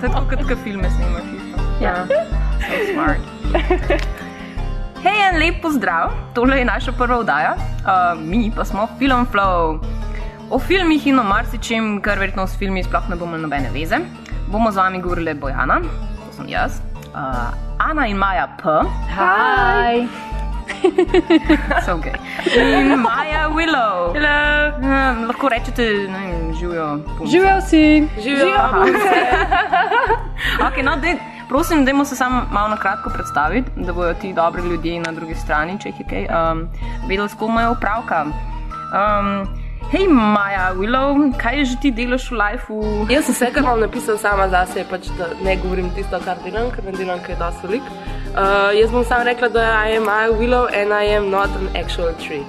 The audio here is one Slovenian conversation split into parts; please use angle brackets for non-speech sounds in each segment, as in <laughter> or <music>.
to je tako, kot ka filme snimaš. isto. Ja. So smart. Hej, en lep pozdrav, tole je naša prva oddaja, uh, mi pa smo Film Flow. O filmih in o marsičem, kar verjetno s filmi sploh ne bomo nobene veze, bomo z vami govorili Bojana, to sem jaz, uh, Ana in Maja P, Hi. <laughs> so gay, in Maja Willow. Hello. Um, lahko rečete, ne vem, živijo. Živijo vsi. Aha. <laughs> okay, no, dej, prosim, dajmo se samo malo na kratko predstaviti, da bodo ti dobri ljudje na drugi strani, če jih je kaj, um, vedeli, s kom imajo opravka. Um, hej, Maja, Willow, kaj že ti delaš v lifeu? Jaz sem vse, kar imam napisal sama za sebe, pač, da ne govorim tisto, kar delam, ker ne delam, ker je dosti velik. Uh, jaz bom samo rekla, da I am I willow and I am not an actual tree.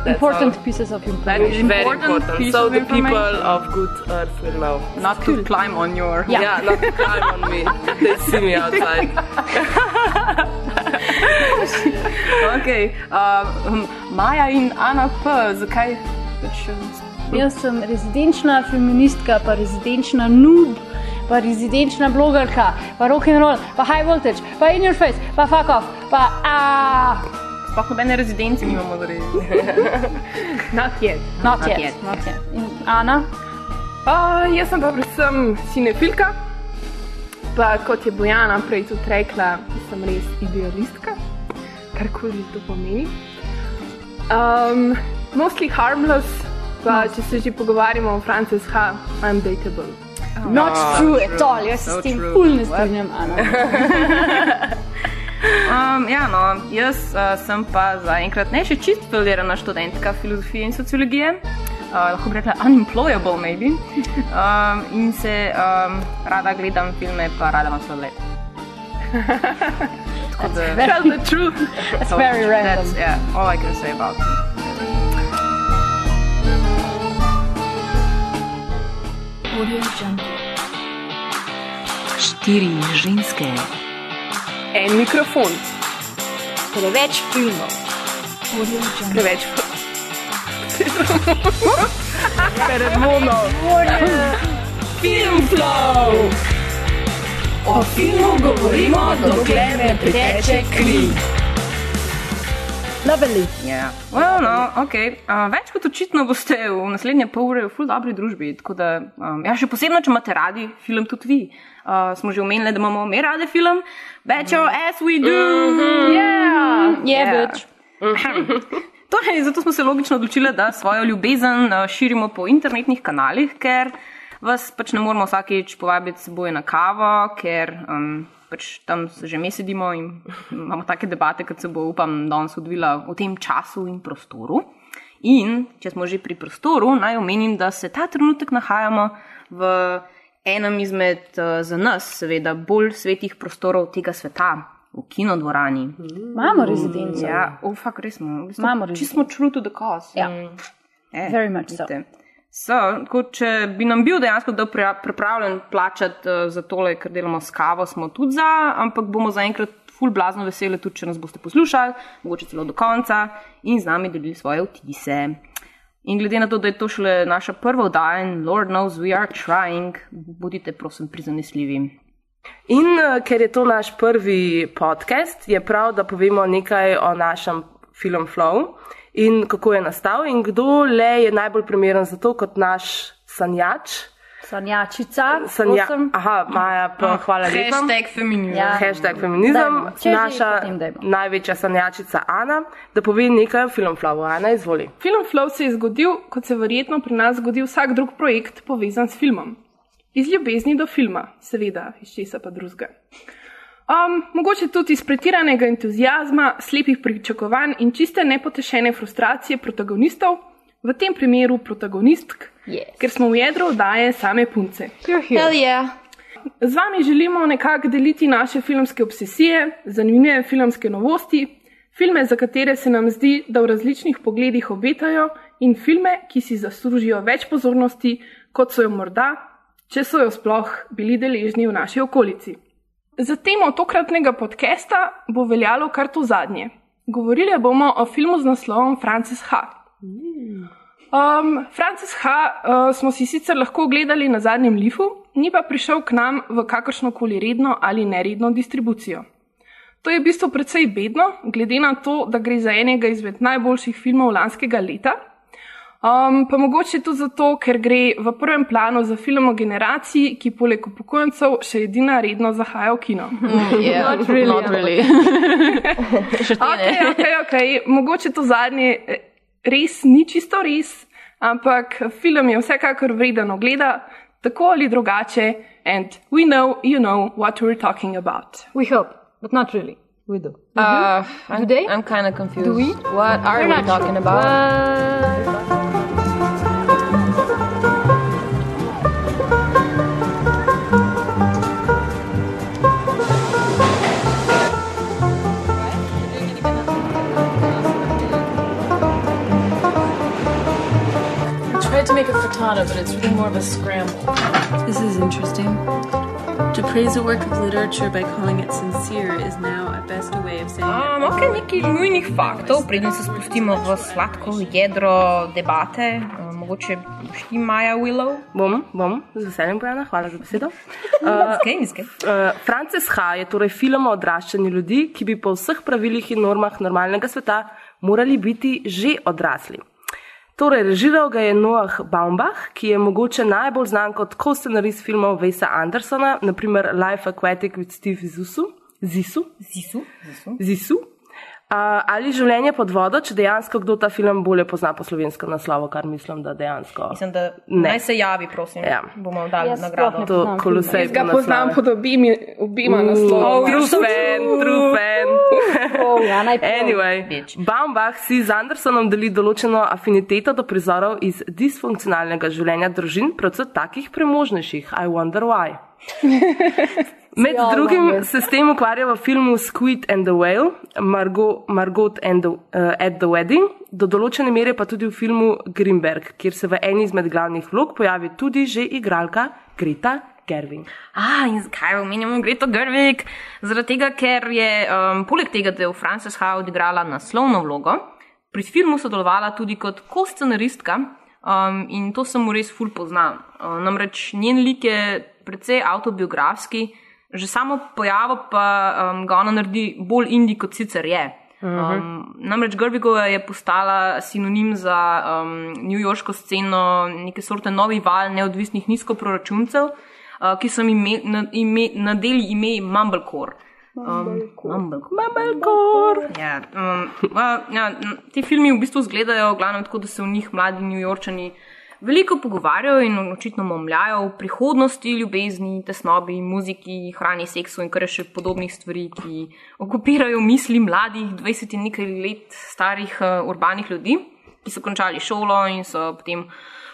That's Important all. pieces of That information. is very Important important. piece So the people of good earth will know. Not to climb on your. Ja. Yeah, not to climb on me. <laughs> They see me outside. <laughs> Okay. Uh, Maja in Ana P, zakaj? Jaz sem rezidenčna feministka, pa rezidenčna noob, pa rezidenčna blogerka, pa rock and roll, pa high voltage, pa in your face, pa fuck off, pa a. Sploh nobene rezidence nimamo zaradi. <laughs> Not yet. Not Not yet, yet. not yet. In Ana, Uh, jaz sem pa predvsem cinefilka, pa kot je Bojana prej tudi rekla, sem res idealistka, karkoli to pomeni. Um, mostly harmless, pa če se že pogovarjamo o Frances H., I'm dateable. not true at all, jaz se so s tem true. ful ne strinjam. <laughs> Um, ja, no, jaz uh, sem pa zaenkrat ne še čist filirana študentka filozofije in sociologije, uh, lahko bi rekla unemployable, maybe. Um, in se um, rada gledam filme, pa rada imam sladoled. <laughs> Tako da, Tell the truth. It's very random. That's yeah, all I can say about it. Štiri ženske. En mikrofon, Preveč filmov. preveč. Feromono. Film flow! O filmu govorimo, dokler ne priteče kri. Lovely. Ja, well, no, okay. uh, več kot očitno boste v naslednje pol ure v ful dobri družbi. Da, um, ja, še posebno, če imate radi film, tudi vi. Uh, smo že omenili, da imamo mi radi film, Bachelor as we do. Yeah. Je Ja. več. Torej, zato smo se logično odločili, da svojo ljubezen uh, širimo po internetnih kanalih, ker vas pač ne moramo vsakeč povabiti s seboj na kavo, ker um, pač tam že mi sedimo in imamo take debate, kot se bo, upam, danes odvila v tem času in prostoru. In če smo že pri prostoru, naj omenim, da se ta trenutek nahajamo v enem izmed uh, za nas, seveda, bolj svetih prostorov tega sveta, v kinodvorani. Imamo rezidenco. Ja, fakt, res smo. Imamo či smo true to the cause. Ja. Eh, Very much vidite. So, tako, če bi nam bil dejansko kdo pri- pripravljen plačati uh, za tole, ker delamo s kavo, smo tudi za, ampak bomo zaenkrat ful blazno veseli, tudi če nas boste poslušali, mogoče celo do konca in z nami delili svoje vtise. In glede na to, da je to šele naša prva oddaja Lord knows we are trying, bodite prosim prizanesljivi. In uh, ker je to naš prvi podcast, je prav, da povemo nekaj o našem filmu Flow in kako je nastal in kdo le je najbolj primeren za to kot naš sanjač. Sanjačica. Sanja, prosim. aha, Maja, pa hvala lepa. Hashtag feminizem. Ja. Hashtag feminizem, Dajmo. Naša potem največja sanjačica Ana, da pove nekaj o filmu Flow. Ana, izvoli. Film Flow se je zgodil, kot se verjetno pri nas zgodi vsak drug projekt povezan s filmom. Iz ljubezni do filma, seveda, iz česa pa drugega. Um, mogoče tudi iz pretiranega entuzijazma, slepih pričakovanj in čiste nepotešene frustracije protagonistov, v tem primeru protagonistk, Yes. ker smo v jedru oddaje same punce. Hell yeah. Z vami želimo nekako deliti naše filmske obsesije, zanimive filmske novosti, filme, za katere se nam zdi, da v različnih pogledih obetajo, in filme, ki si zaslužijo več pozornosti, kot so jo morda, če so jo sploh bili deležni v naši okolici. Za temo tokratnega podcasta bo veljalo kar to zadnje. Govorili bomo o filmu z naslovom Frances H. Um, Frances H. Uh, smo si sicer lahko ogledali na zadnjem lifu, ni pa prišel k nam v kakršno koli redno ali neredno distribucijo. To je v bistvu precej bedno, glede na to, da gre za enega izmed najboljših filmov lanskega leta. Um, pa mogoče tudi zato, ker gre v prvem planu za film o generaciji, ki poleg upokojencev še edina redno zahaja v kino. Yeah, <laughs> Not really, not really. <laughs> Še te Okay, ne. okay, okay. Mogoče to zadnje eh, res ni čisto res, ampak film je vsekakor vreden ogleda, tako ali drugače. And we know, you know what we're talking about. We hope, but not really. We do. Uh, I'm, they? I'm kind of confused. Do we? What are We're we talking sure. about? What? To make a frittata, but it's really more of a scramble. This is interesting. To praise a work of literature by calling it sincere is now at best a way of saying Um, ok, nekaj nujnih faktov, preden se spustimo v sladko jedro debate. Um, mogoče boš ti Maja Willow? Bom, bom, z veseljem Bojana, hvala za besedo. <laughs> Skaj, niskaj. Uh, Frances H. je torej film o odraščanju ljudi, ki bi po vseh pravilih in normah normalnega sveta morali biti že odrasli. Torej, režiral ga je Noah Baumbach, ki je mogoče najbolj znan kot ko-scenarist filmov Wesa Andersona, naprimer Life Aquatic with Steve Zissou, Zissou, Zisu, zisu. Zissou. Uh, ali življenje pod vodo, če dejansko kdo ta film bolje pozna po slovenskem naslovu, kar mislim, da dejansko. Mislim, da Ne. naj se javi, prosim. Ja. Bomo dali Jaz nagrado. To poznam kolosej Jaz ga poznam pod obimi, obima Mm. naslovoma. True fan, true fan. Oh, ja. Anyway. Baumbach si z Andersonom deli določeno afiniteto do prizorov iz disfunkcionalnega življenja družin, predvsem takih premožnejših. I wonder why. <laughs> Med Ja, drugim no, se s tem ukvarja v filmu Squid and the Whale, Margot, Margot and the, uh, at the Wedding, do določene mere pa tudi v filmu Greenberg, kjer se v eni izmed glavnih vlog pojavi tudi že igralka Greta Gerwig. A, in zakaj omenjamo Greto Gerwig? Zaradi tega, ker je um, poleg tega, da je v Frances H. odigrala naslovno vlogo, pri filmu sodelovala tudi kot koscenaristka um, in to se mu res ful pozna. Um, namreč njen lik je precej autobiografski, že samo pojavo pa um, ga ona naredi bolj indi, kot sicer je. Um, namreč Grbigova je postala sinonim za um, newyorško sceno, neke sorte novi val neodvisnih nizkoproračuncev, uh, ki so ime, na, ime, nadeli ime Mumblecore. Um, Mumblecore. Mumblecore! Ja, um, <laughs> uh, ja, ti filmi v bistvu izgledajo glavno tako, da se v njih mladi newyorčani veliko pogovarjajo in očitno momljajo o prihodnosti, ljubezni, tesnobi, muziki, hrani, seksu in kar še podobnih stvari, ki okupirajo misli mladih, 20 in nekaj let starih uh, urbanih ljudi, ki so končali šolo in so potem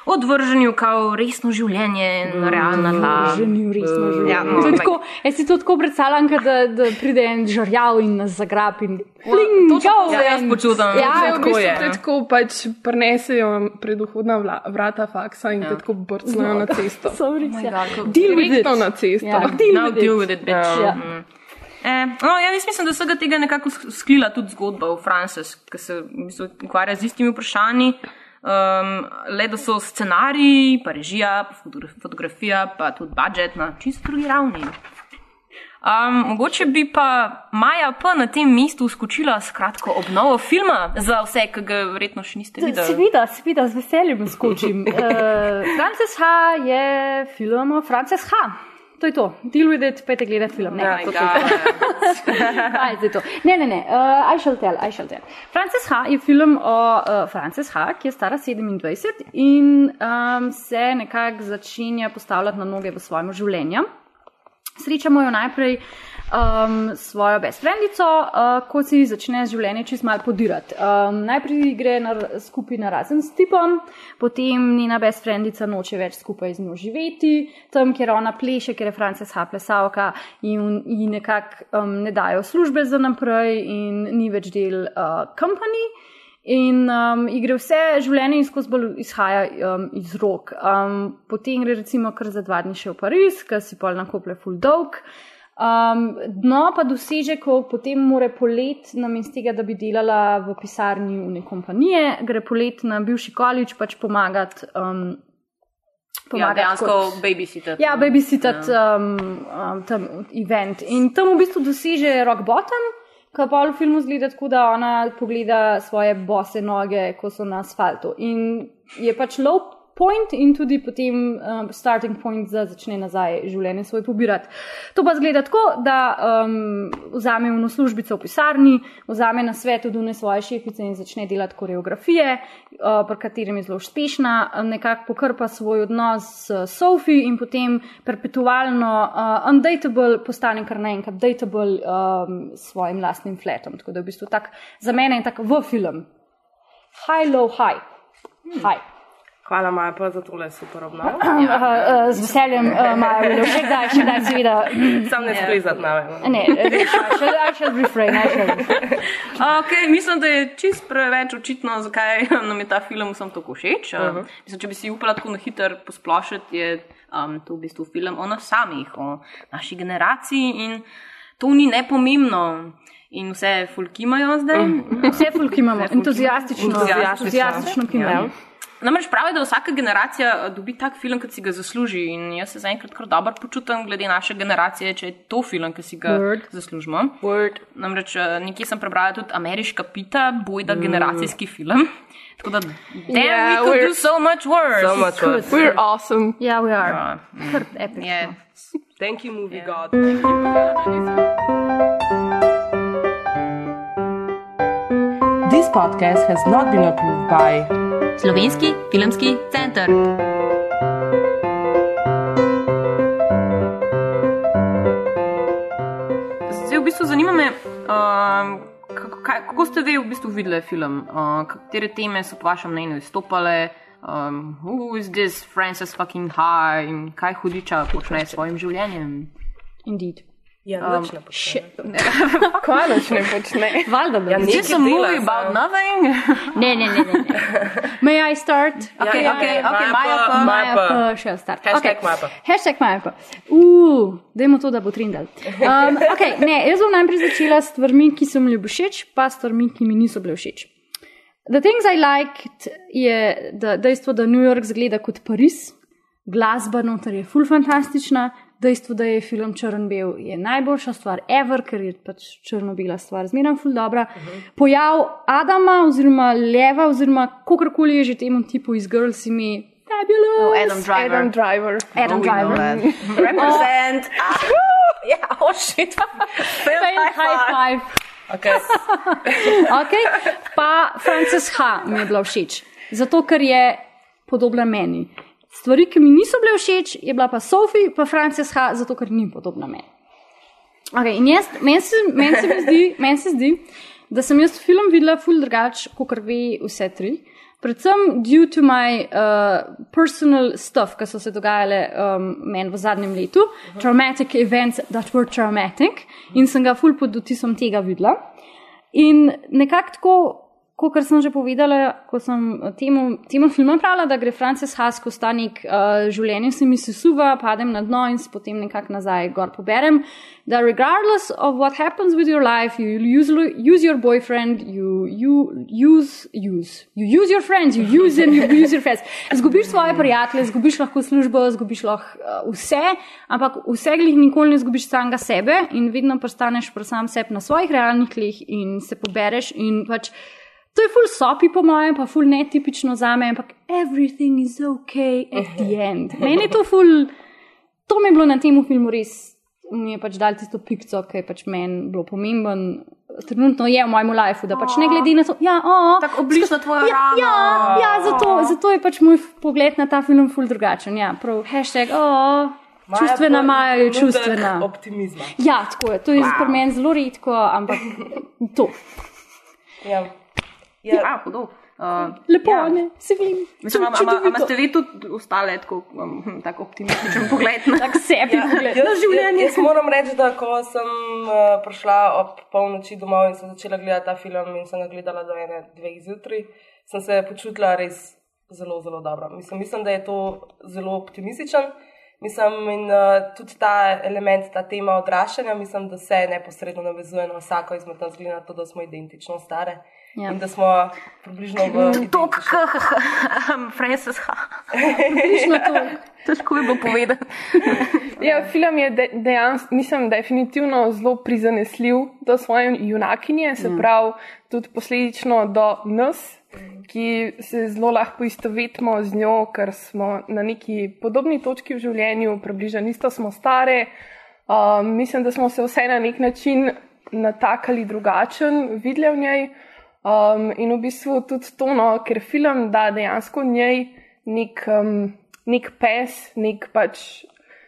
odvrženi v kao resno življenje na realna tla. Že ni resno življenje. Ja, no, To je tako, jaz si to tako predstavljam, da, da pride en žrjav in nas zagrab in pling, točno go tako se jaz ven. počutim. Ja, Ja, v tako bistvu je. te tako pač prinesejo pred vhodna vla- vrata faksa in te tako brcnejo na cesto. <laughs> sorry, se. God, Deal with it. Direktno na cesto. Ja, deal Now with it. deal with it, bitch. Ja. Mm. Eh, no, ja, jaz mislim, da vsega tega nekako sk- sklila tudi zgodba o Frances, ki se ukvarja z istimi vprašanji. Um, le da so scenariji, pa režija, pa fotogra- fotografija, pa tudi budžet na čisto drugi ravni. Um, mogoče bi pa Maja P. na tem mestu skočila s kratko obnovo filma za vse, ki ga verjetno še niste videli. Seveda, seveda, z veseljem skočim. uh, <laughs> Frances H. je film o Frances H. To je to. Deal with it, pejte gledati film. Ne, Oh <laughs> God. Kaj je zdaj to? Ne, ne, ne. Uh, I shall tell, I shall tell. Frances H. je film o uh, Frances H., ki je stara 27 in um, se nekako začenja postavljati na noge v svojem življenju. Srečamo jo najprej um, svojo bestfriendico, uh, ko si začne življenje čist mal podirati. Um, najprej gre na, skupaj na razen s tipom, potem njena bestfriendica noče več skupaj z njo živeti, tam, kjer ona pleše, ker je Frances H. plesavka in ji nekako um, ne dajo službe za naprej in ni več del uh, company. In um, ji gre vse življenje in skozi bolj izhaja um, iz rok. Um, potem gre recimo kar za dva dni še v Pariz, ker si pol nakople full dolg. Um, dno pa doseže, ko potem more polet, namesto tega, da bi delala v pisarni une kompanije, gre polet na bivši količ pač pomagati um, Ja, pomagati dejansko kot- babysitter. Ja, babysitati um, um, tam event. In tam v bistvu doseže rock bottom, ki pa v filmu zgleda tako, da ona pogleda svoje bose noge, ko so na asfaltu. In je pač low point in tudi potem um, starting point za začne nazaj življenje svoje pobirati. To pa zgleda tako, da um, vzame eno službico v pisarni, vzame na svet od une svoje šefice in začne delati koreografije, uh, pri katerem je zelo uspešna, nekako pokrpa svoj odnos s Sophie in potem perpetualno uh, undateable postane kar naenkrat dateable um, s svojim lastnim fletom. Tako da v bistvu tak, za mene je tak v film. High, low, high. High. Hvala, Maja, pa za tole super obnov. Uh, uh, z veseljem, uh, Maja, bilo še kdaj, še kdaj, seveda. <clears throat> Sam ne splezat na me. Ne, shall, I shall refrain, I shall refrain. <laughs> Okay, mislim, da je čist preveč očitno, zakaj nam je ta film vsem tako všeč. Uh -huh. mislim, če bi si upala tako na hiter posplošiti, je um, to v bistvu film o nas samih, o naši generaciji in to ni nepomembno. In vse fulkimajo zdaj. Uh -huh. Vse fulk imamo, entuzijastično, Entuziastično. entuzijastično kimamo. Namreč pravi, da vsaka generacija dobi tak film, ki si ga zasluži. In jaz se zaenkrat kar dobro počutim, glede naše generacije, če je to film, ki si ga Word. zaslužimo. Word. Namreč eh, nekje sem prebrala tudi ameriška pita, bojda generacijski film. <laughs> Tako da, damn, Yeah, we could do so much worse. So much fun. We're awesome. Ja, we are. Ja, Kar epic. je. Thank you, movie god. This podcast has not been approved by Slovenski filmski center. Zdaj, v bistvu zanima me, uh, kako, kaj, kako ste vi v bistvu videli film, uh, katere teme so po vašem mnenju izstopale, um, who is this Francis fucking high in kaj hudiča počne s svojim življenjem. Indeed. Ja, nič ne počne. <laughs> Kaj noč ne počne? <laughs> Valjda, da Ja, This is a movie about nothing. <laughs> Ne, ne, ne, ne. ne. May I start? Okay, ja, okay, ja, okay, Maja Maja pa-. Maja pa. še start. Hashtag Maja pa. Hashtag Maja pa. Uf, dajmo to, da bo trendal. Um, okay, ne, jaz bom najprej začela s stvarmi, ki so mi bile všeč, pa s stvarmi, ki mi niso bile všeč. The things I liked je da, dejstvo, da New York zgleda kot Pariz, glasba noter je full fantastična, dejstvo, da je film črn-bel je najboljša stvar ever, ker je pač črno-bela stvar zmeraj full dobra. Pojav Adama oziroma Leva oziroma kakorkoli je že temu tipu iz Girls ime. Fabulous. Oh, Adam Driver. Adam Driver. Adam Driver. <laughs> Represent. <laughs> Ja, oh shit. Fail Fail high five. Okay. <laughs> Okay. Pa Frances H. mi je bila všeč, zato ker je podobna meni. Stvari, ki mi niso bile všeč, je bila pa Sophie, pa Frances H. zato ker ni podobna meni. Okay, in jaz, meni se, meni se, zdi, <laughs> meni se zdi, da sem jaz film videla ful drugače, kot ve vse tri. Predvsem due to my uh, personal stuff, ki so se dogajale um, meni v zadnjem letu, traumatic events that were traumatic, in sem ga ful pod dotisom tega videla. In nekako tako, kot sem že povedala, ko sem temu, temu filmu pravila, da gre Frances Hasko sta nek uh, življenje, se mi sesuva, padem na dno in se potem nekako nazaj gor poberem. Da regardless of what happens with your life, you use, use your boyfriend, you, you use, use, you use your friends, you use and you <laughs> use your friends. Zgubiš svoje prijatelje, zgubiš lahko službo, zgubiš lahko uh, vse, ampak vse glih nikoli ne zgubiš samega sebe in vedno postaneš pri sam sebi na svojih realnih tleh in se pobereš in pač. To je full sopi, po mojem, pa full netipično za me, ampak everything is ok at the end. Meni je to full, to mi je bilo na tem filmu res, mi je pač dal tisto pikco, ki je pač meni bilo pomemben. Trenutno je v mojem lifeu, da pač ne glede na to, ja, oh, Tako blizu tvojo ja, rano. ja, ja zato, zato je pač moj pogled na ta film full drugačen. Ja, prav, hashtag, oh, čustvena Maja je čustvena. Optimizma. Ja, tako je, to je wow. pri meni zelo redko, ampak to. Ja. Ja, hudo. Uh, <laughs> Lepo, ja. ja. ne, se vem. Mislim, ama, ama, ama ste vi tudi ostale tako, um, tako optimističen pogled na Tak sebi Ja, pogled jaz, na življenje. Jaz, jaz moram reči, da ko sem uh, prišla ob polnoči domov in sem začela gledati ta film in sem ga gledala do ene, dveh zjutraj, sem se počutila res zelo, zelo dobro. Mislim, mislim da je to zelo optimističen. Mislim, in uh, tudi ta element, ta tema odraščanja, mislim, da se neposredno navezuje na vsako izmed nas, glede na to, da smo identično stare. Ja. In da smo približno v. Tok, identični- Frances H. Približno to. Težko je bilo povedati. Ja, film je de, dejansko, mislim, definitivno zelo prizanesljiv do svoje junakinje, se pravi, tudi posledično do nas, ki se zelo lahko istovetimo z njo, ker smo na neki podobni točki v življenju, približno isto smo stare. Um, mislim, da smo se vse na nek način natakali drugačen, videli v njej. Um, in v bistvu tudi to, no, ker film da dejansko v njej nek, um, nek pes, nek pač.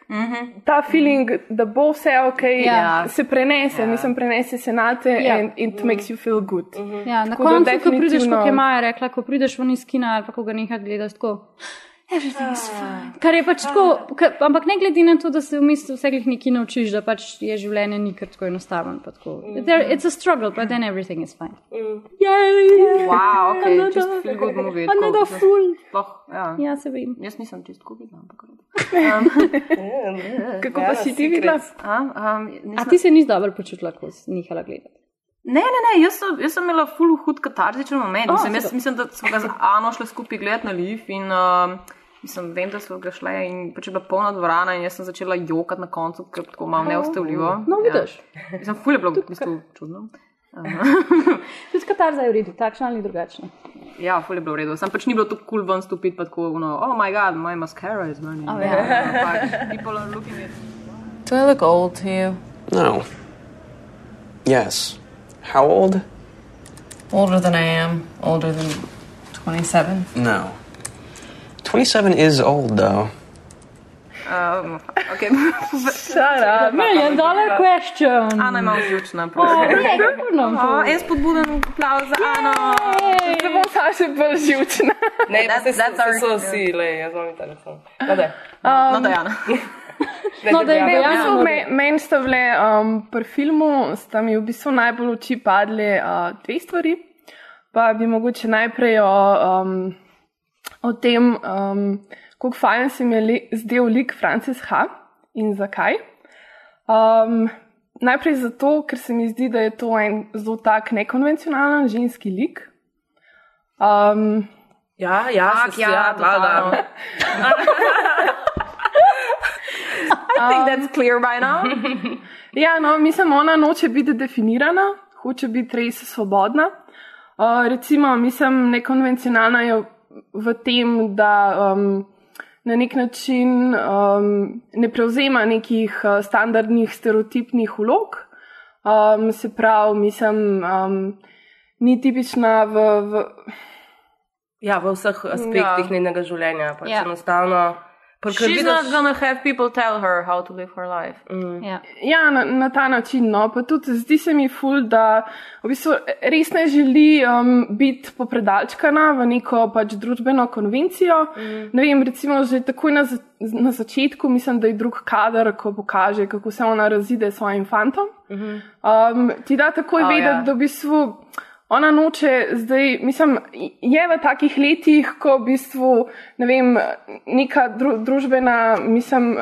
Mm -hmm. Ta feeling, da bo vse ok, Ja. se prenese, ja. mislim, prenese se na te Ja. in it makes you feel good. Mm -hmm. Ja, na koncu, ko prideš, definitivno- kot je Maja rekla, ko prideš ven iz kina ali pa ko ga nekaj gledaš, tako. Everything is fine. Kar je pač tako, ka, ampak ne glede na to, da se v bistvu vse glih nekaj naučiš, da pač je življenje ni kar tako enostavno. pa tako. There, it's a struggle, but then everything is fine. Yay! Wow, <laughs> ok, Another- čist feel good movie. tako, Another da- fool. Sploh, ja. Ja, se vem. Jaz nisem čist tako videla, ampak. <laughs> <laughs> Kako pa si ti videla? A, um, A nisem, ti se nisi dobro počutila, ko si nehala gledati? ne, ne, ne, jaz sem, jaz sem imela full hud katarzičen moment. O, Mislim, jaz mislim, da smo ga z Ano šli skupaj gledati na liv in uh, mislim, vem, da smo ga šle in pač je bila polna dvorana in jaz sem začela jokati na koncu, ker tako malo neustavljivo. No, vidiš. Ja. Mislim, full je bilo v bistvu čudno. <laughs> Tudi katarza je v redu, takšna ali drugačna. Ja, ful je bilo v redu. Sam pač ni bilo tako kul cool ven stopiti, pa tako, no, oh moj bog, moj mascara je burning. Oh, ja. Pač, people are looking at Do I look old to you? No. Yes. How old? Older than I am. Older than 27. No. 27 is old, though. Um, okay. <laughs> Million dollar question. Ana je malo zjučna, Oh? Oh, en spodbuden aplauz za Ano. Da bom sama še bolj živčna. Ne, That's- that's, our- so vsi, le, jaz vam telefon. No, da. No, da, Jana. <laughs> No, da je Ne, v bistvu no, me- Meni sta bile um, pri filmu, sta mi v bistvu najbolj v oči padle uh, dve stvari. Pa bi mogoče najprej o, um, o tem, um, kako fajn se mi je li, zdel lik Francis H. in zakaj. Um, najprej zato, ker se mi zdi, da je to en zelo tak nekonvencionalen ženski lik. Um, Ja, ja, Tak, se, ja, ja, totalno. valjda. <laughs> I think that's clear by now. <laughs> Ja, no, mislim, ona noče biti definirana, hoče biti res svobodna. Uh, recimo, mislim, nekonvencionalna je v tem, da um, na nek način um, ne prevzema nekih uh, standardnih, stereotipnih vlog. Um, se pravi, mislim, um, ni tipična v. v Ja, v vseh aspektih ja. njenega življenja. Pač Ja. ja. enostavno. Ker She's vidiš- not gonna have people tell her how to live her life. Ja. Ja, na, na ta način. No. Pa tudi zdi se mi ful, da v bistvu res ne želi um, biti popredalčkana v neko pač družbeno konvencijo. Mm. Ne vem, recimo že takoj na, za, na začetku, mislim, da je drug kader, ko pokaže, kako se ona razide s svojim fantom. Um, ti da takoj Oh, vedeti, ja. yeah. da v bistvu. Ona noče zdaj, mislim, je v takih letih, ko v bistvu, ne vem, neka dru, družbena, mislim,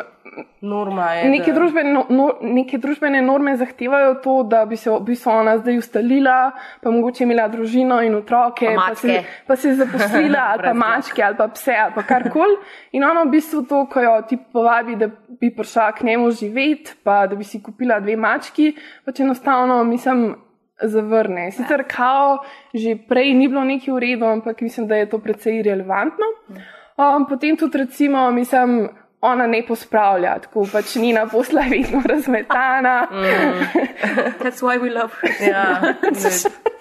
Norma je. Neke da- družbene, no, no, neke družbene norme zahtevajo to, da bi se v bistvu ona zdaj ustalila, pa mogoče imela družino in otroke, Pa pa se, pa se zaposlila, <laughs> ali pa mačke, ali pa pse, ali pa karkoli. In ona v bistvu to, ko jo ti povabi, da bi prišla k njemu živeti, pa da bi si kupila dve mački, pač enostavno, mislim, zavrne. Sicer kao že prej ni bilo nekaj v redu, ampak mislim, da je to precej relevantno. Um, potem tudi recimo, mislim, ona ne pospravlja, tako pač njena posla je vedno razmetana. <laughs> That's why we love her. Ja,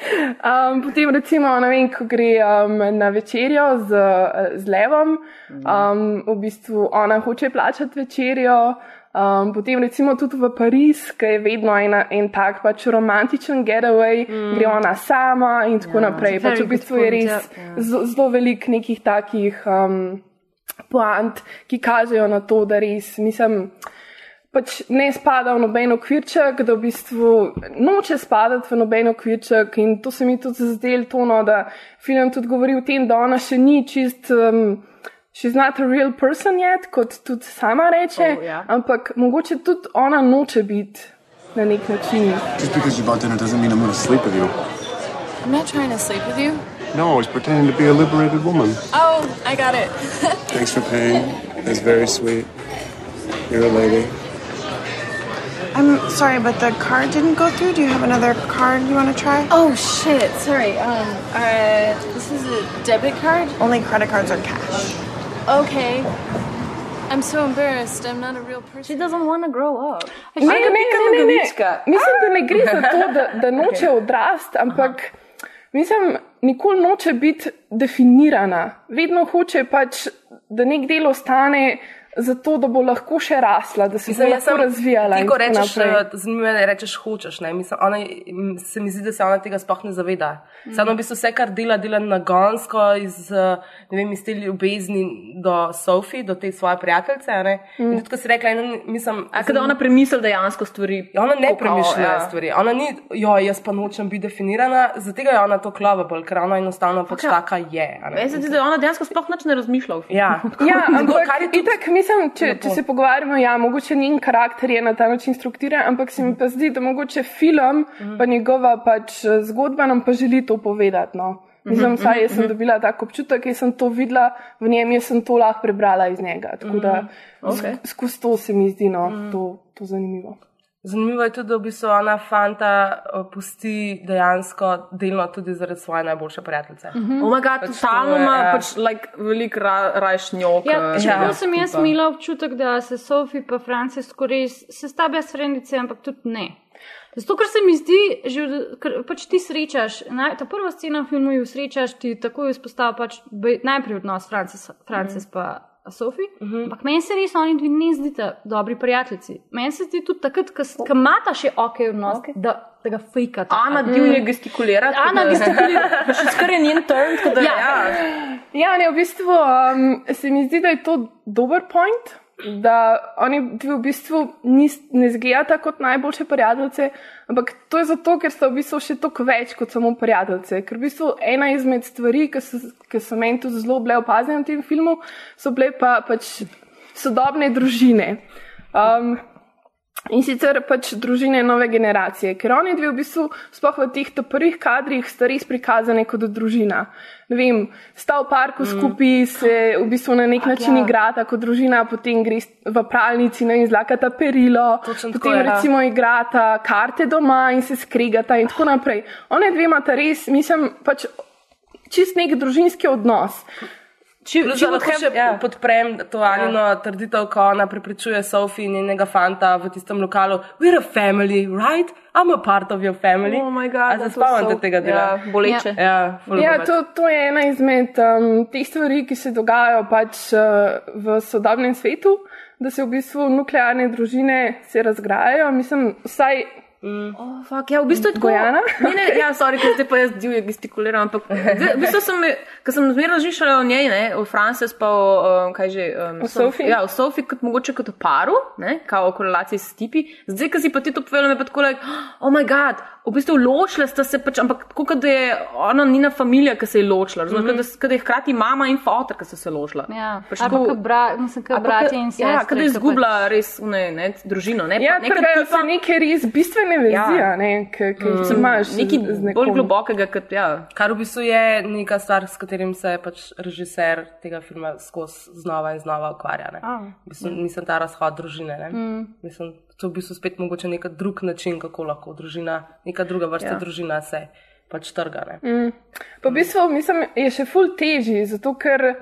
Um, potem recimo, ne vem, ko gre um, na večerjo z, z levom, um, v bistvu ona hoče plačati večerjo. Um, potem recimo tudi v Pariz, ki je vedno ena, en tak pač romantičen getaway, mm. gre ona sama in tako ja, naprej. Pač v bistvu je res ja. z- zelo velik nekih takih um, poant, ki kažejo na to, da res mislim. Pač ne spada v noben okvirček, da v bistvu noče spadati v noben okvirček, in to se mi tudi zdelo tono, da film tudi govori o tem, da ona še ni čist. Um, She's not a real person yet, kot tudi sama reče, Oh, ja. ampak mogoče tudi ona noče biti na nek način. Just because you bought dinner doesn't mean I'm gonna sleep with you. I'm not trying to sleep with you. No, I was pretending to be a liberated woman. Oh, I got it. <laughs> Thanks for paying. That's very sweet. You're a lady. I'm sorry, but the card didn't go through. Do you have another card you want to try? Oh shit! Sorry. Um. Uh. This is a debit card. Only credit cards are cash. Okay. I'm so embarrassed. I'm not a real person. She doesn't want to grow up. Ne, ne, ne, ne, ne. Mislim, da ne gre za to, da, <laughs> da noče odrasti, ampak mislim, nikoli noče biti definirana. Vedno hoče pač, da nek del ostane zato, da bo lahko še rasla, da se bo lahko razvijala. Ti, ko rečeš, eh, zanimivo rečeš hočeš. Ne? Mislim, ona, se mi zdi, da se ona tega sploh ne zaveda. Mm. Samo v bistvu vse, kar dela, dela nagonsko iz, eh, ne vem, iz te ljubezni do Sofi, do te svoje prijateljice. a ne. Mm. In tudi, ko si rekla, eno, mislim, A kada ona premisli dejansko stvari. Ja, Ona ne premišlja ja. stvari. Ona ni, jo, jaz pa nočem biti definirana, zato je ona to lovable, ker ona enostavno pač taka je. a ne. Meni se zdi, da ona dejansko sploh nič ne razmišlja. Ja, Ja, <laughs> ampak kar je tudi itak, mislim, če, lepo. če se pogovarjamo, ja, mogoče njen karakter je na ta način strukturiran, ampak se mi pa zdi, da mogoče film, Mhm. pa njegova pač eh, zgodba nam pa želi to povedati. No. Mhm, Mislim, saj jaz sem dobila tak občutek, jaz sem to videla v njem, jaz sem to lahko prebrala iz njega. Tako da Mhm. okej. sk- skozi to se mi zdi no, to, to zanimivo. Zanimivo je tudi, da v bistvu ona fanta eh, pusti dejansko delno tudi zaradi svoje najboljše prijateljice. Mm -hmm. Oh my god, Pač totalno ima ja. pač like, veliko ra, rajš njok. Ja, eh, čeprav ja, sem jaz tipa. imela občutek, da se Sofi pa Francisko res se sta brez frendice, ampak tudi ne. Zato, ker se mi zdi, že, ker pač ti srečaš, naj, ta prva scena v filmu jo srečaš, ti takoj izpostavlja pač najprej odnos Francis, Francis pa Sofi, ampak meni se res oni dve ne zdita dobri prijateljici. Meni se zdi tudi takrat, ko imata še ok odnos, okay. da, da ga fejkata. Ana divje gestikulira. tako Ana gestikulira. <laughs> Še skar je njen turn, tako da Ja. ja. Ja, ne, v bistvu um, se mi zdi, da je to dober point, da oni dve v bistvu nis, ne zgledata kot najboljše prijateljice, ampak to je zato, ker so v bistvu še toliko več kot samo prijateljice. Ker v bistvu ena izmed stvari, ki so, so meni tudi zelo bile opazene v tem filmu, so bile pa pač sodobne družine. Um, In sicer pač družine nove generacije, ker oni dve v bistvu, sploh v teh prvih kadrih, sta res prikazane kot družina. Ne vem, sta v parku mm. skupaj, se v bistvu na nek način ja. igrata kot družina, potem gre v pralnici in zlakata perilo, Točno tako potem je, ja. recimo igrata karte doma in se skregata in tako naprej. One dve imata res, mislim, pač čist nek družinski odnos. Če, če lahko še ja. podprem to Anino trditev, ko ona prepričuje Sofi in njenega fanta v tistem lokalu, we're a family, right? I'm a part of your family. Oh my god, se spomnite tega dela? Ja, boleče. Ja, Ja, dobro. to, to je ena izmed um, teh stvari, ki se dogajajo pač uh, v sodobnem svetu, da se v bistvu nuklearne družine se razgrajajo. Mislim, vsaj Oh, fuck, ja, v bistvu je tako. Bojana? Ne, ne, ja, sorry, ker zdaj pa jaz divje gestikuliram, ampak zdaj, v bistvu sem, ker sem zmeraj razmišljala o njej, ne, o Frances pa o, um, kaj že, um, O Sophie? Ja, o Sofi kot mogoče kot o paru, ne, kao o korelaciji s tipi. Zdaj, ko si pa ti to povedala, me pa tako, like, oh my god, v bistvu ločile sta se pač, ampak tako, kot da je ona njena familija, ki se je ločila, razumeš, mm -hmm. kot da je hkrati mama in fotor, ki so se ločila. Ja, Pač tako- kot bra, mislim, kot bratje in sestre. Ja, kot da je izgubila res ne, ne, družino. Ne, ja, pa neka trgajo tipa- se neke res bistvene vezi, Ja. ja. ne, ki ki jih imaš. z- Nekaj bolj globokega, kot ja. Kar v bistvu je neka stvar, s katerim se pač režiser tega filma skozi znova in znova ukvarja. ne. A. V bistvu, Mislim, ta razhod družine. Mm. Mislim, to je v bistvu spet mogoče nek drug način, kako lahko družina, neka druga vrsta ja. družina se pač trga. Ne. Mm. Pa v bistvu mislim, je še ful težji, zato ker.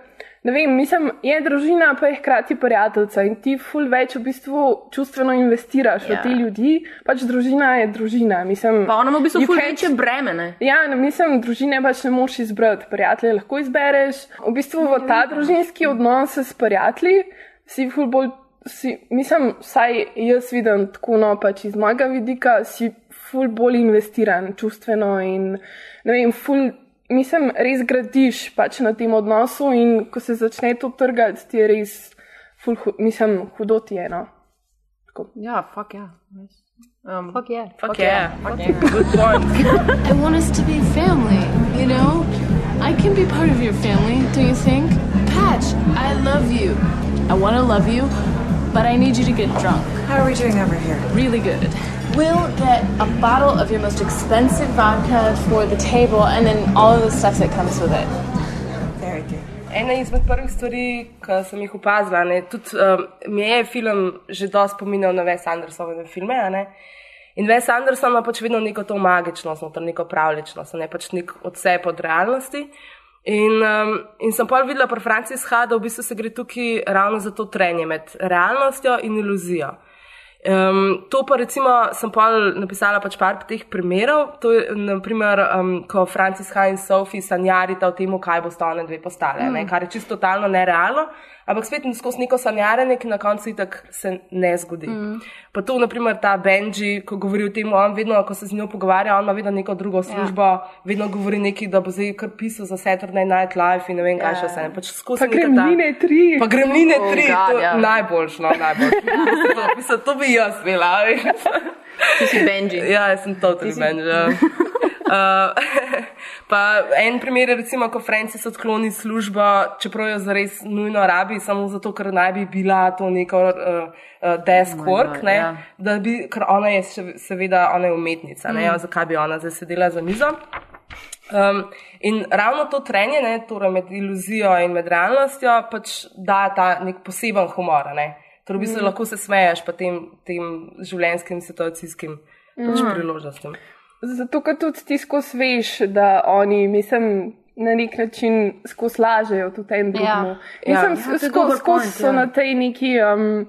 Ne vem, mislim, je družina, pa je hkrati prijateljica in ti ful več v bistvu čustveno investiraš ja. Ja. v te ljudi. Pač družina je družina. Mislim, Pa ima v bistvu ful can't- večje breme. Ne? Ja, ne, mislim, družine pač ne moš izbrati, prijatelje lahko izbereš. V bistvu v ta družinski odnos s prijatelji si ful bolj, si, mislim, vsaj jaz vidim tako, no pač iz mojega vidika, si ful bolj investiran čustveno in ne vem, ful. Mislim, res gradiš pač na tem odnosu, in ko se začne to trgati, ti je res, ful, mislim, hudo ti je. No. Ja, fuck ja. Um, Fuck yeah. Fuck yeah. Fuck yeah. Good point. <laughs> I want us to be family, you know? I can be part of your family, don't you think? Patch, I love you. I want to love you but I need you to get drunk. How are we doing over here? Really good. We'll get a bottle of your most expensive vodka for the table and then all of the stuff that comes with it. Very good. Ena izmed prvih stvari, ki sem jih opazila, ne, tudi um, mi je film že dosti spominjal na Wes Andersonove filme. a Ne? In Wes Anderson ima pač vedno neko to magičnost, noter, neko pravličnost, ne pač nek odsep od realnosti. In, um, in sem pa videla pri Franciji H, da v bistvu se gre tukaj ravno za to trenje med realnostjo in iluzijo. Um, to pa recimo sem pa napisala pač par teh primerov. To je naprimer, um, ko Francis H. in Sophie sanjarita o tem, kaj bo sta one dve postale, mm. ne, kar je čisto totalno nerealno, ampak spet skozi neko sanjaranje, ki na koncu itak se ne zgodi. Mm. Pa to, naprimer, ta Benji, ko govori o tem, on vedno, ko se z njo pogovarja, on ima vedno neko drugo službo, ja. vedno govori nekaj, da bo zdaj kar pisal za Saturday Night Live in ne vem, kaj še vse. Pač skozi Pa ta- gremline tri. Pa gremline Oh, tri, God, to ja. najboljš, no, najboljš. To, <laughs> mislim, to bi jaz bila. Ti si Benji. Ja, jaz sem totally Benji. ja. <laughs> Uh, <laughs> pa en primer je, recimo, ko Francis odkloni službo, čeprav jo zares nujno rabi, samo zato, ker naj bi bila to neko uh, uh, desk Oh work, God, ne, ja. da bi, ker ona je še- seveda ona je umetnica, ne, Mm. zakaj bi ona zdaj sedela za mizo. Um, in ravno to trenje, ne, torej med iluzijo in med realnostjo, pač da ta nek poseben humor. Ne. Torej, v bistvu Mm. lahko se smeješ pa tem, tem življenjskim, situacijskim pač Mm. priložnostim. Zato, ker tudi ti skozi veš, da oni, mislim, na nek način skozi lažejo tudi en drugemu. Ja. Mislim, Ja, skozi point, so ja. na tej neki. Um,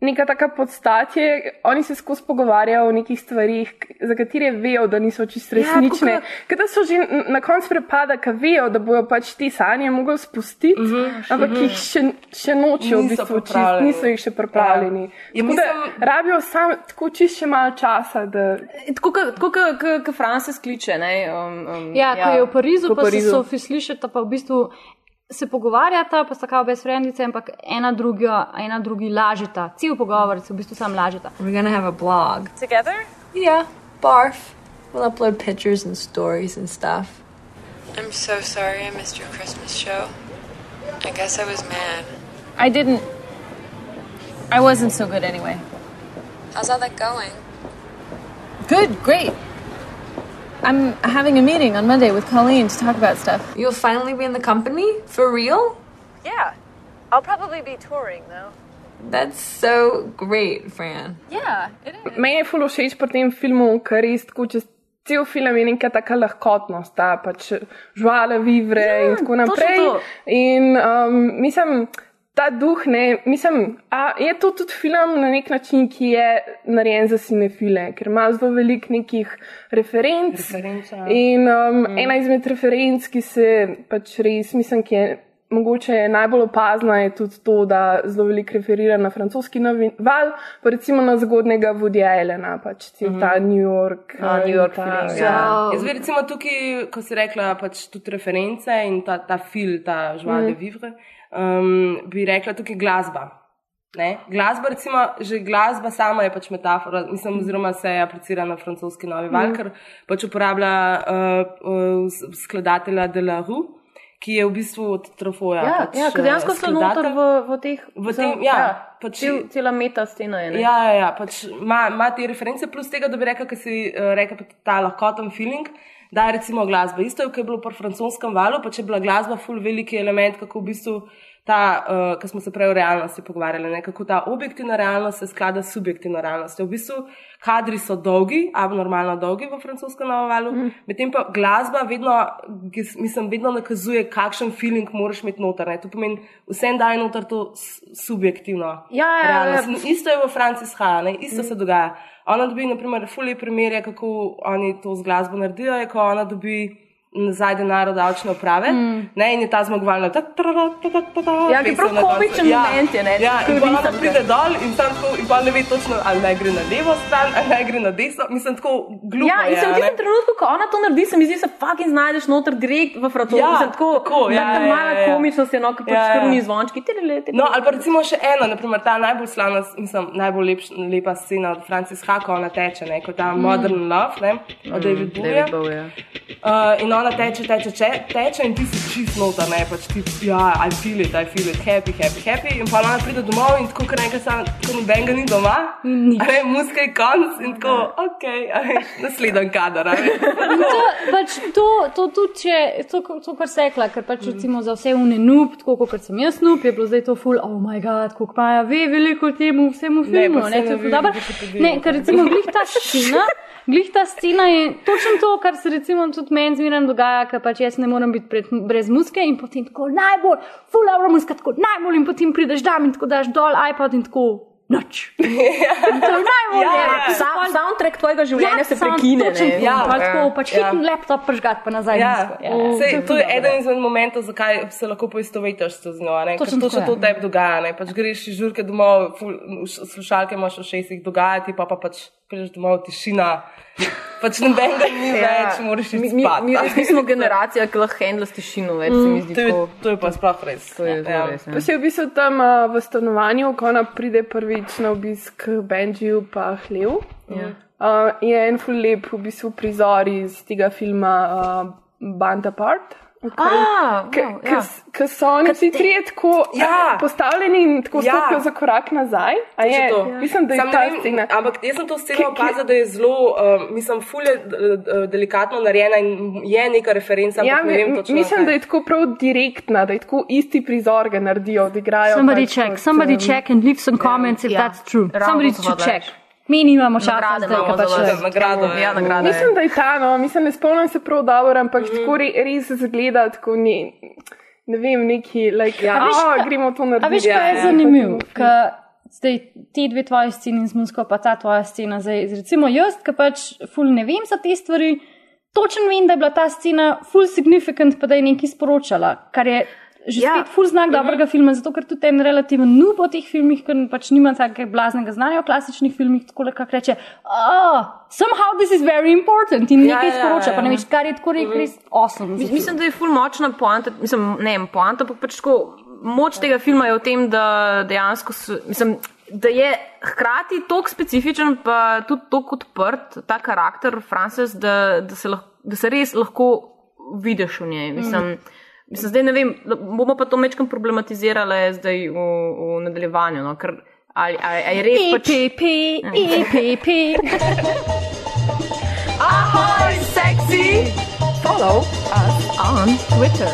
Neka taka podstatje, oni se skozi pogovarjajo o nekih stvarih, za katere vejo, da niso čisto Ja, resnične. Ja, da so že na koncu prepada, ki vejo, da bojo pač te sanje mogli spustiti, uh -huh, ampak uh -huh. jih še, še nočijo, v bistvu, čist, niso jih še pripravljeni. Ja. Ja. Ja, Tako da mislim- rabijo sam, tako čist še malo časa, da Tako kot Francis kliče. Ne, um, um, Ja, ko je v Parizu, pa Parizu. se Sofi slišata, pa v bistvu se pogovarjata, pa sta kao brezfriendice, ampak ena, druga, ena drugi lažeta. Cel pogovor se v bistvu sam lažeta. We're gonna have a blog. Together? Yeah, barf. We'll upload pictures and stories and stuff. I'm so sorry I missed your Christmas show. I guess I was mad. I didn't. I wasn't so good anyway. How's all that going? Good, great. I'm having a meeting on Monday with Colleen to talk about stuff. You'll finally be in the company? For real? Yeah. I'll probably be touring though. That's so great, Fran. Yeah, it is. Meni je fulo všeč pri tem filmu, ker res tako čez cel film je neka taka lahkotnost, ta pač žvale, vivre ja, in tako naprej. to. In um, mislim, ta duh, ne, mislim, a je to tudi film na nek način, ki je narejen za cinefile, ker ima zelo veliko nekih referenc. Referenc, ja. In um, mm. ena izmed referenc, ki se pač res, mislim, ki je mogoče najbolj opazna, je tudi to, da zelo veliko referira na francoski novi val, pa recimo na zgodnega Vodija Elena, pač cel mm -hmm. ta New York. A, New York ta, feeling, ja. ja. Jaz bi recimo tukaj, ko si rekla, pač tudi reference in ta, ta fil, ta žval de vivre, um, bi rekla tukaj glasba. Ne? Glasba, recimo, že glasba sama je pač metafora, mislim, oziroma se aplicira na francoski novi val, ker pač uporablja uh, uh, skladatelja de la Rue, ki je v bistvu od Trofoja. Ja, pač, ja ker dejansko eh, so noter v, v teh. V tem, ja, pač- cel, cela meta scena je. ne. Ja, ja, ja pač ima, ima te reference, plus tega, da bi rekla, ker si uh, pa ta lahkoten feeling. Da je recimo glasba. Isto je, kot je bilo pri francoskem valu, pa če je bila glasba ful veliki element, kako v bistvu ta, uh, ki smo se prej o realnosti pogovarjali, ne, kako ta objektivna realnost se sklada s subjektivno realnostjo. V bistvu kadri so dolgi, abnormalno dolgi v francoskem navalu, mm. medtem pa glasba vedno, mislim, vedno nakazuje, kakšen feeling moraš imeti noter. Ne. To pomeni, vsem daje noter to subjektivno Ja, ja, ja. Isto je v Franciji s Haja, isto mm. se dogaja. Ona dobi, naprimer, fulje primerje, kako oni to z glasbo naredijo, je, ko ona dobi nazaj denar od davčne uprave mm. ne, in je ta zmagovalna. Ta, ta, ta, ta, ta, ta, ta, Ja, ki je prav komičen moment je, ne, Ja, in pa ona pride dol in sam tako, in pa ne ve točno, ali naj gre na levo stran, ali naj gre na desno. Mislim, tako glupo Ja, in se v tistem trenutku, ko ona to naredi, se mi zdi, se fucking znajdeš noter direkt v francoski. Ja, Ja, tako, tako, ja, ta ja, mala ja, ja. komičnost je, no, ki pač Ja, ja. krvni zvončki. Tidele, tidele. No, ali pa recimo še ena, naprimer, ta najbolj slavna, mislim, najbolj lepš, lepa scena od Francis Haka, ona teče, ne, kot ta mm. Modern Love, ne, od David Bowieja. David Bowie, ja. Uh, in ona ona teče, teče, teče, teče in ti si čist nota, ne, pač ti, ja, I feel it, I feel it, happy, happy, happy. In pa ona pride domov in tako, ker nekaj sam, tako noben ga ni doma, a ne, muska je konc in tako, ok, ne, naslednji kadar, a ne. <laughs> To, pač to, to tudi, če, to, to, kar se rekla, ker pač recimo za vse une noob, tako kot sem jaz noob, je bilo zdaj to full, oh moj god, koliko pa ja ve veliko temu vsemu filmu. Ne, saj to je ne ve dobro. Wikipedia. Ne, ker recimo glih ta scena. Glih ta scena je točno to, kar se recimo tudi meni zmeraj dogaja, ker pač jaz ne morem biti pred, brez muske in potem tako najbolj, full hour muska, tako najbolj in potem prideš tam in tako daš dol iPod in tako noč. <laughs> To najbolj. Ja, ja. ja. Sa, soundtrack tvojega življenja se sound- prekine. točno ne. to. Ja, Pa tako, ja, pač ja. hitni laptop pržgat pa nazaj. Ja, musko. Ja, Sej, je to je eden izmed momentov, zakaj se lahko poistovetiš z njo. Točno Točno tako to tebi dogaja. Ne? Pač greš iz žurke domov, ful, slušalke imaš v šestih, dogajati pa, pa pač prideš domov, tišina. Pač nobenega ni več, moraš Mi, iti mi, spat. mi res nismo generacija, ki lahko handla s tišino več, se mi zdi To je, to je pa sploh res. To je zelo Ja. res. Pa Ja. si v bistvu tam uh, v stanovanju, ko ona pride prvič na obisk k Benjiju pa Hlev. Ja. Uh, je en ful lep v bistvu prizor iz tega filma uh, Band Apart. Ah, wow, ja. Ker so oni vsi trije tako Ja. postavljeni in tako Ja. stopijo za korak nazaj. Je, to. Mislim, da je Sam ta vem, scena. Ampak jaz sem to sceno opazila, da je zelo, uh, mislim, fulje uh, delikatno narejena in je neka referenca. Ja, ne vem točno. mislim, kaj. da je tako prav direktna, da je tako isti prizor ga naredijo, odigrajo. Somebody pač check, somebody um, check and leave some comments if ja. that's true. Ravno Somebody to check. reči. Mi nimamo časa Nagrade zdaj, imamo pač vas. Nagrado, Ja, nagrada. je. Mislim, da je ta, no, mislim, ne spomnim se prav dobro, ampak mm tako re, res zgleda, tako ne, ne vem, neki, like, ja. A veš, oh, ka- gremo to A narediti. veš, kaj je Ja, zanimivo? potem- Ka Zdaj, te dve tvoje scene z muziko, pa ta tvoja scena. Zdaj, recimo jaz, ki pač ful ne vem za te stvari, točno vem, da je bila ta scena ful significant, pa da je nekaj sporočala, kar je že Ja. ja. spet ful znak dobrega filma, zato ker tudi en relativen noob o teh filmih, ker pač nima takega blaznega znanja o klasičnih filmih, tako nekako reče, oh, somehow this is very important in Ja, nekaj ja, sporoča, ja. pa ne veš, kar je tako res, res awesome. Mis- Mislim, da je ful močna poanta, mislim, ne vem, poanta, ampak pač tako, moč tega filma je v tem, da dejansko, s- mislim, da je hkrati tako specifičen, pa tudi tako odprt ta karakter Frances, da, da, se lahko, da se res lahko vidiš v njej. Mislim, mm. Mislim, zdaj ne vem, bomo pa to mečkam problematizirali zdaj v, v nadaljevanju, no, ker ali, ali, ali je res pač... EPP, EPP. Ahoy, sexy! Follow us on Twitter.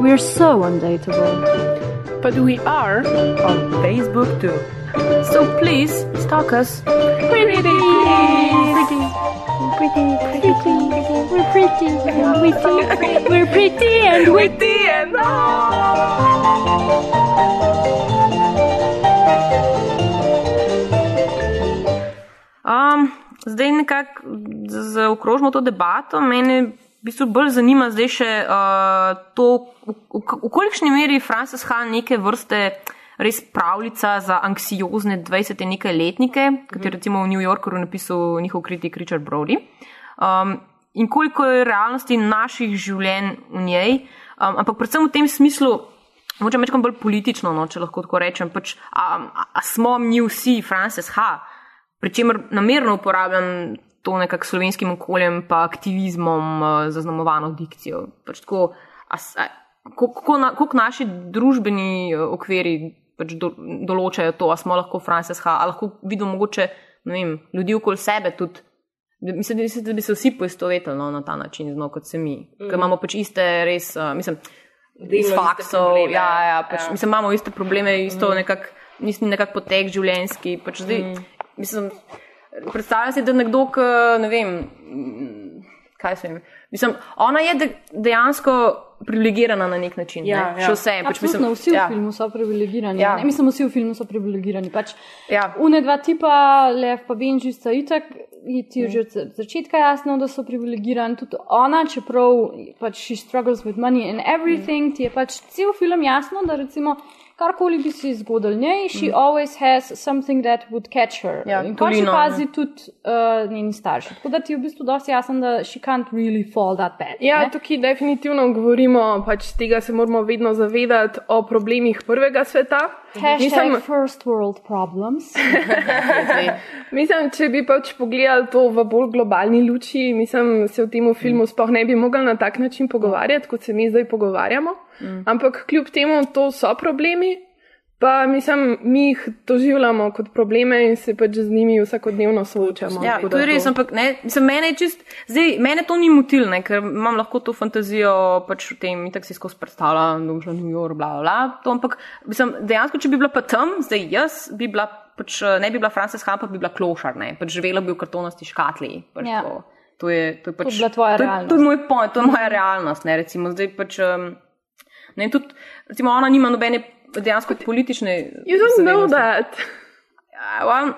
We're so undateable. But we are On Facebook too. So please stalk us. Pretty, pretty, pretty, pretty, pretty, we're pretty. And witty, we're pretty. And witty and Um, zdaj nekako zaokrožimo to debato. Mene v bistvu bolj zanima zdaj še uh, to, v, v, v kolikšni meri Frances Ha neke vrste res pravljica za anksiozne 20 nekaj letnike, kot je recimo v New Yorku napisal njihov kritik Richard Brody. Um, in koliko je realnosti naših življenj v njej, um, ampak predvsem v tem smislu, moče mečkam bolj politično, no, če lahko tako rečem, pač, a, a, a smo mi vsi Frances Ha, pri čemer namerno uporabljam to nekako slovenskim okoljem, pa aktivizmom uh, zaznamovano dikcijo. Pač tako, a, a, kako, kako, na, kako naši družbeni uh, okviri pač do, določajo to, a smo lahko Frances Ha, a lahko vidimo mogoče vem, ljudi okoli sebe tudi. Mislim, mislim, da bi se vsi poistovetili no, na ta način, no, kot se mi. Mm. Ker imamo pač iste, res, uh, mislim, iz faksov. Ja, ja, pač, Ja. Mislim, imamo iste probleme, isto mm. nekak, mislim, nekak potek življenjski. Pač zdaj, mm. mislim, predstavljam si, da nekdo, ki, ne vem, kaj se jim. Mislim, ona je de, dejansko privilegirana na nek način. Ja, ne? ja. Še vse. Pač, Absolutno, vsi v ja. filmu so privilegirani. Ja. Ja. Mislim, vsi v filmu so privilegirani. Pač, Ja. Une dva tipa, Lev pa Benji, sta itak, je ti je že od začetka jasno, da so privilegirani. Tudi ona, čeprav pač she struggles with money and everything, ti je pač cel film jasno, da recimo. Karkoli bi si zgodil njej, she mm. always has something that would catch her. Ja, In pa še tulino, pazi tudi uh, njeni starši. Tako da ti je v bistvu dosti jasno, da she can't really fall that bad. Ja, ne? tukaj definitivno govorimo, pač tega se moramo vedno zavedati o problemih prvega sveta. Hashtag Mislim- first world problems. <laughs> Mislim, če bi pač pogledali to v bolj globalni luči, mislim, se v tem filmu sploh ne bi mogli na tak način pogovarjati, kot se mi zdaj pogovarjamo. Ampak kljub temu to so problemi, pa mislim, mi jih doživljamo kot probleme in se pač z njimi vsakodnevno soočamo. Ja, to je res, ampak ne, mislim, mene je čist, zdaj, mene to ni motil, ne, ker imam lahko to fantazijo pač v tem, tako si skozi predstavljam, da šla v New York, bla, bla, bla, to, ampak mislim, dejansko, če bi bila pa tam, zdaj jaz bi bila, pač ne bi bila Frances Ha, pa bi bila klošar, ne, pač živela bi v kartonasti škatli. Pač Ja. to, to je, to je pač, bi bila tvoja to, je- realnost. To je moj point, to je moja realnost, ne, recimo, zdaj pač, um, ne, tudi, recimo, ona nima nobene dejansko politične. You don't know zavedanosti. that. Uh, well,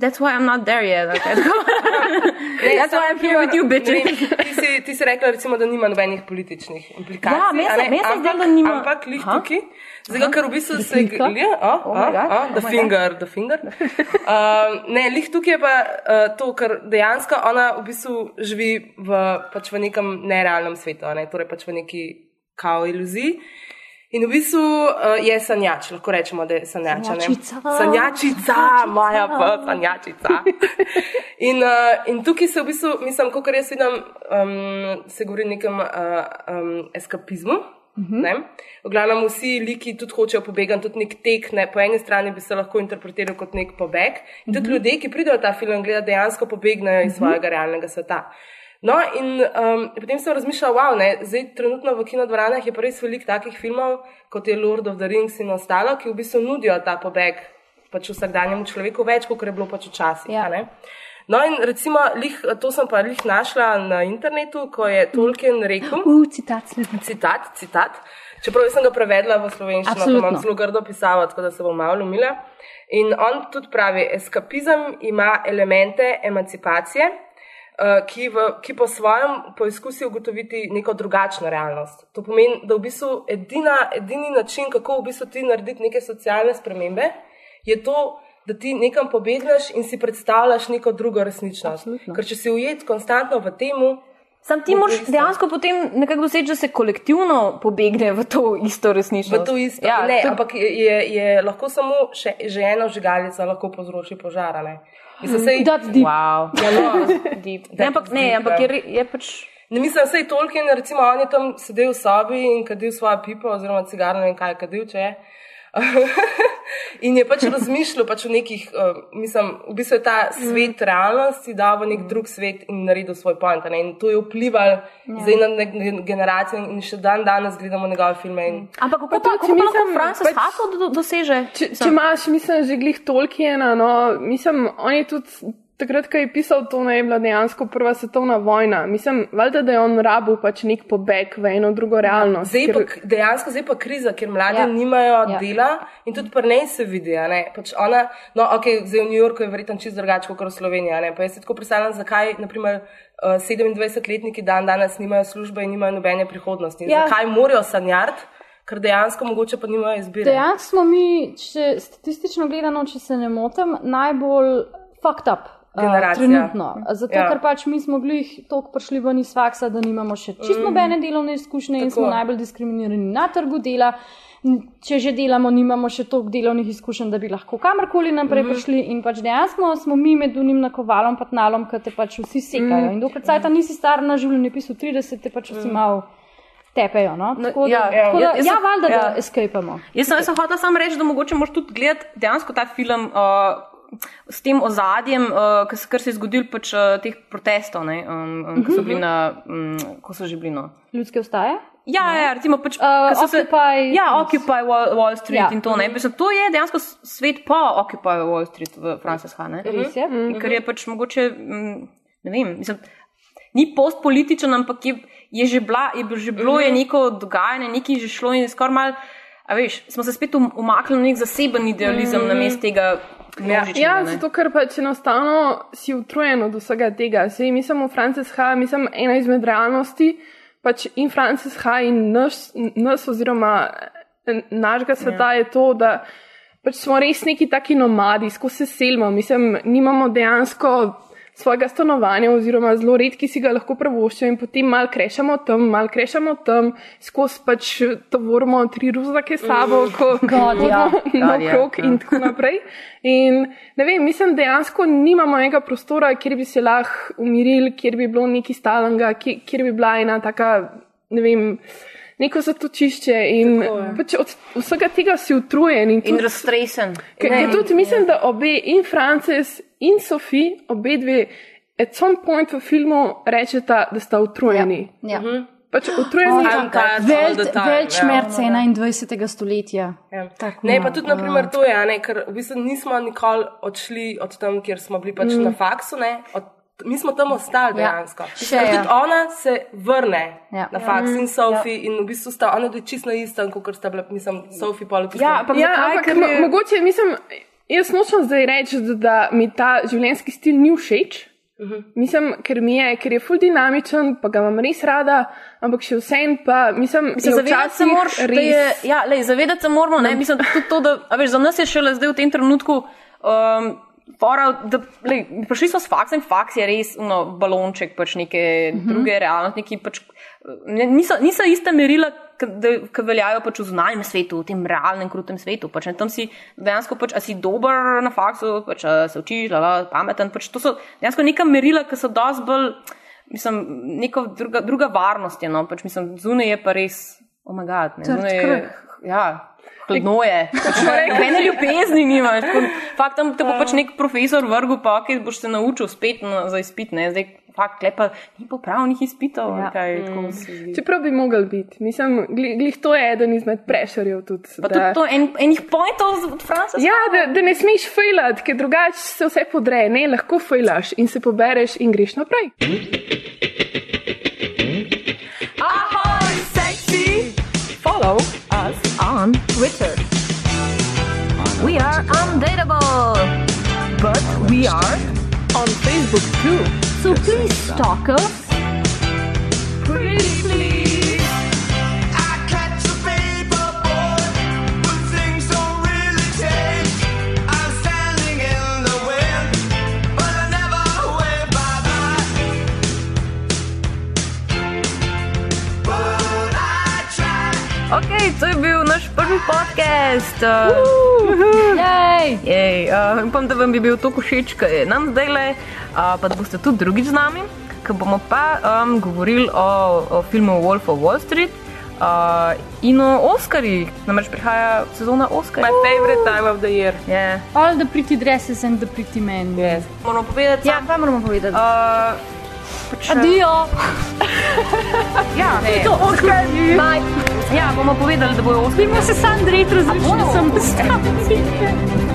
that's why I'm not there yet. Okay? <laughs> that's why I'm here with you, bitches. Ti si, ti si rekla, recimo, da nima nobenih političnih implikacij. Ja, meni se- ne? se Ampak- da nima- Ampak lih tukaj. Zdaj, ker v bistvu The se gleda, oh, Oh oh, oh, oh the my finger, the finger. <laughs> Um, ne, lih tukaj je pa uh, to, ker dejansko ona v bistvu živi v, pač v nekem nerealnem svetu, ne? torej pač v neki kao iluziji. In v bistvu uh, je sanjač, lahko rečemo, da je sanjač. a ne. Sanjačica. Sanjačica, moja pa sanjačica. <laughs> In, uh, in tukaj se v bistvu, mislim, kot jaz vidim, um, se govori o nekem uh, um, eskapizmu. Ne? V glavnem vsi liki tudi hočejo pobegati, tudi nek tek, ne? po eni strani bi se lahko interpretiral kot nek pobeg. In tudi ljudje, ki pridejo v ta film gledati, dejansko pobegnejo iz svojega realnega sveta. No, in um, potem sem razmišljala, wow, ne, zdaj trenutno v kinodvoranah je pa res veliko takih filmov, kot je Lord of the Rings in ostalo, ki v bistvu nudijo ta pobeg pač vsakdanjemu človeku več, kot je bilo pač včasih. Ja. No, in recimo, lih, to sem pa lih našla na internetu, ko je Tolkien rekel. Uh, citat. Citat, citat. Čeprav sem ga prevedla v slovenščino, pa imam zelo grdo pisavo, tako da se bom malo umila. In on tudi pravi, eskapizem ima elemente emancipacije, ki, v, ki po svojem poizkusi ugotoviti neko drugačno realnost. To pomeni, da v bistvu edina, edini način, kako v bistvu ti narediti neke socialne spremembe, je to, da ti nekam pobegneš in si predstavljaš neko drugo resničnost. Absolutno. Ker če si ujet konstantno v temu, Sam ti moraš dejansko potem nekako doseči, da se kolektivno pobegne v to isto resničnost. V to isto. Ja, ne, to- ampak je, je, je lahko samo še, že ena žigalica lahko povzroči požar. Mislim, sej, That's deep. Wow. Ja, no, Deep. Ne, ampak ne, ampak je, je pač. ne mislim, da je Tolkien, recimo, on je tam sedel v sobi in kadil svojo pipo oziroma cigarno in kaj kadil, če je. <laughs> in je pač razmišljal pač o nekih, uh, mislim, v bistvu je ta svet mm. realnosti dal v nek drug svet in naredil svoj point. a Ne? In to je vplivalo ja. zdaj na generacijo in še dan danes gledamo njegove filme. In, Ampak kako pa, tudi kako pa lahko Francis pač- Hato do, doseže? Če, če imaš, mislim, že glih Tolkiena, no, mislim, on je tudi takrat, ko je pisal to, ne je bila dejansko prva svetovna vojna. Mislim, valjda, da je on rabil pač nek pobeg v eno drugo realnost. Zdaj ker- pa, dejansko zdaj pa kriza, ker mladi Ja. ja. nimajo Ja. ja. dela in tudi pri njej se vidi. Pač ona, no, ok, zdaj v New Yorku je verjetno čisto drugače kot v Sloveniji. Pa jaz si tako predstavljam, zakaj naprimer, uh, 27-letniki dan danes nimajo službe in nimajo nobene prihodnosti. Ja. ja. Zakaj morajo sanjati, ker dejansko mogoče pa nimajo izbire. Dejansko smo mi, če, statistično gledano, če se ne motim, najbolj fucked up. Generacija. trenutno. Zato, ja. Ja. ker pač mi smo glih toliko prišli ven iz faksa, da nimamo še čisto Mm. nobene delovne izkušnje in Tako. smo najbolj diskriminirani na trgu dela. Če že delamo, nimamo še toliko delovnih izkušenj, da bi lahko kamorkoli naprej Mhm. prišli. In pač dejansko smo mi med unim nakovalom, pa tnalom, ki te pač vsi sekajo. Mhm. In dokler cajt nisi star na življenjepisu 30, te pač vsi malo tepejo. No? Tako da, ja, tako da, jaz- jaz ja, valjda, da ja. escapamo. Jaz sem, jaz sem hotel samo reči, da mogoče moraš tudi gledati dejansko ta film uh, s tem ozadjem, uh, kar, se- je zgodil pač uh, teh protestov, ne, um, um, ko so bili na, um, ko so že bili no. Ljudske vstaje? Ja, ja, recimo pač, Uh, so se, Occupy- ja, Occupy Wall, Wall Street Ja. in to, ne, Mislim, to je dejansko svet po Occupy Wall Street v Frances Ha, ne. Res je. In Ker je pač mogoče, mm, ne vem, mislim, ni postpolitičen, ampak je, je že, bila, je že bilo je neko dogajanje, nekaj že šlo in skoraj mal, a veš, smo se spet um- umaknili v nek zaseben idealizem mm. namesto tega množičnega. Ja, ne. zato ker pač enostavno si utrujen od vsega tega. Sej mi smo Frances H., mi smo ena izmed realnosti, pač in Frances H. in naš, nas oziroma eh, našega sveta ja. je to, da pač smo res neki taki nomadi, skozi se selimo, mislim, nimamo dejansko svojega stanovanja, oziroma zelo redki si ga lahko pravoščijo, in potem mal krešamo tam, mal krešamo tam, skozi pač tovorimo tri ruzake sabo, ko God, ja. hodimo God, ja. in tako naprej. In ne vem, mislim, dejansko nimamo enega prostora, kjer bi se lahko umirili, kjer bi bilo nekaj stalnega, kjer, kjer bi bila ena taka, ne vem. Neko zatočišče in pač od vsega tega si utrujen. In, In tudi- raztresen. Ker ker tudi mislim, da obe, in Frances in Sophie, obe dve, at some point v filmu rečeta, da sta utrujeni. Ja. Pač utrujeni. Tired all Velt, the time, več ja. šmerc 21. stoletja. Ja. Tako, Ne, pa tudi, ja. naprimer, to je, a ne, ker v bistvu nismo nikoli odšli od tam, kjer smo bili pač mm. na faksu. Ne, od, mi smo tam ostali Ja. dejansko. Še, Ker ja. tudi ona se vrne Ja. na faks in Sophie, in v bistvu sta ona dve čisto istem, kot sta bila, mislim, Sophie pol. Ja, ampak Ja, ampak Ker mo je- mogoče, mislim, jaz nočem zdaj reči, da, da mi ta življenjski stil ni všeč. Mislim, ker mi je, ker je full dinamičen, pa ga imam res rada, ampak še vsem pa, mislim, Se zavedati se moraš, da je, ja, lej, zavedati se moramo, ne, mislim, tudi to, da, veš, za nas je šele zdaj v tem trenutku, um, fora, da, lej, prišli smo s faksom, faks je res, no, balonček, pač neke mm -hmm. druge realnosti, ki pač, ne, niso, niso iste merila, ki veljajo pač v zunanjem svetu, v tem realnem, krutem svetu, pač, ne, tam si dejansko, pač, a si dober na faksu, pač, a se učiš, lala, pameten, pač, to so dejansko neka merila, ki so dosti bolj, mislim, neka druga, druga varnost je, no, pač, mislim, zunaj je pa res, omagad, ne, Trd zunaj je, ja. Hladno je, nobene ljubezni nimaš. Fakt, tam te bo pač nek profesor vrgel, pa ki boš se naučil spet na, za izpit. Ne? Zdaj, fakt, lepa, ni popravnih izpitov. Ja. Kaj, zdi. Čeprav bi mogel biti. Mislim, glih, glih to je eden izmed prešerjev tudi. Pa tudi to en, enih pointov od Franca. Ja, da, da ne smeš fejlati, ker drugače se vse podre. Ne, lahko fejlaš in se pobereš in greš naprej. Ahoy, sexy! Follow Twitter. We are undateable, but we are on Facebook too. So please stalk us. Pretty please. Ok, to je bil prvi podcast. Uh, Jej! Jej, uh, upam, da vam je bil to všeč, kaj je nam zdaj le, uh, pa da boste tudi drugič z nami, ker bomo pa um, govorili o, o filmu Wolf of Wall Street uh, in o Oscarjih. Namreč prihaja sezona Oscarjev. My favorite time of the year. Yeah. All the pretty dresses and the pretty men. Yes. Moramo povedati, Ja, pa moramo povedati. uh, pač, Adijo! <laughs> ja, To je to, Oscarji! ja, bomo povedali, da bojo Oscarji. Vidimo se sam retro, zračunal sem. <laughs>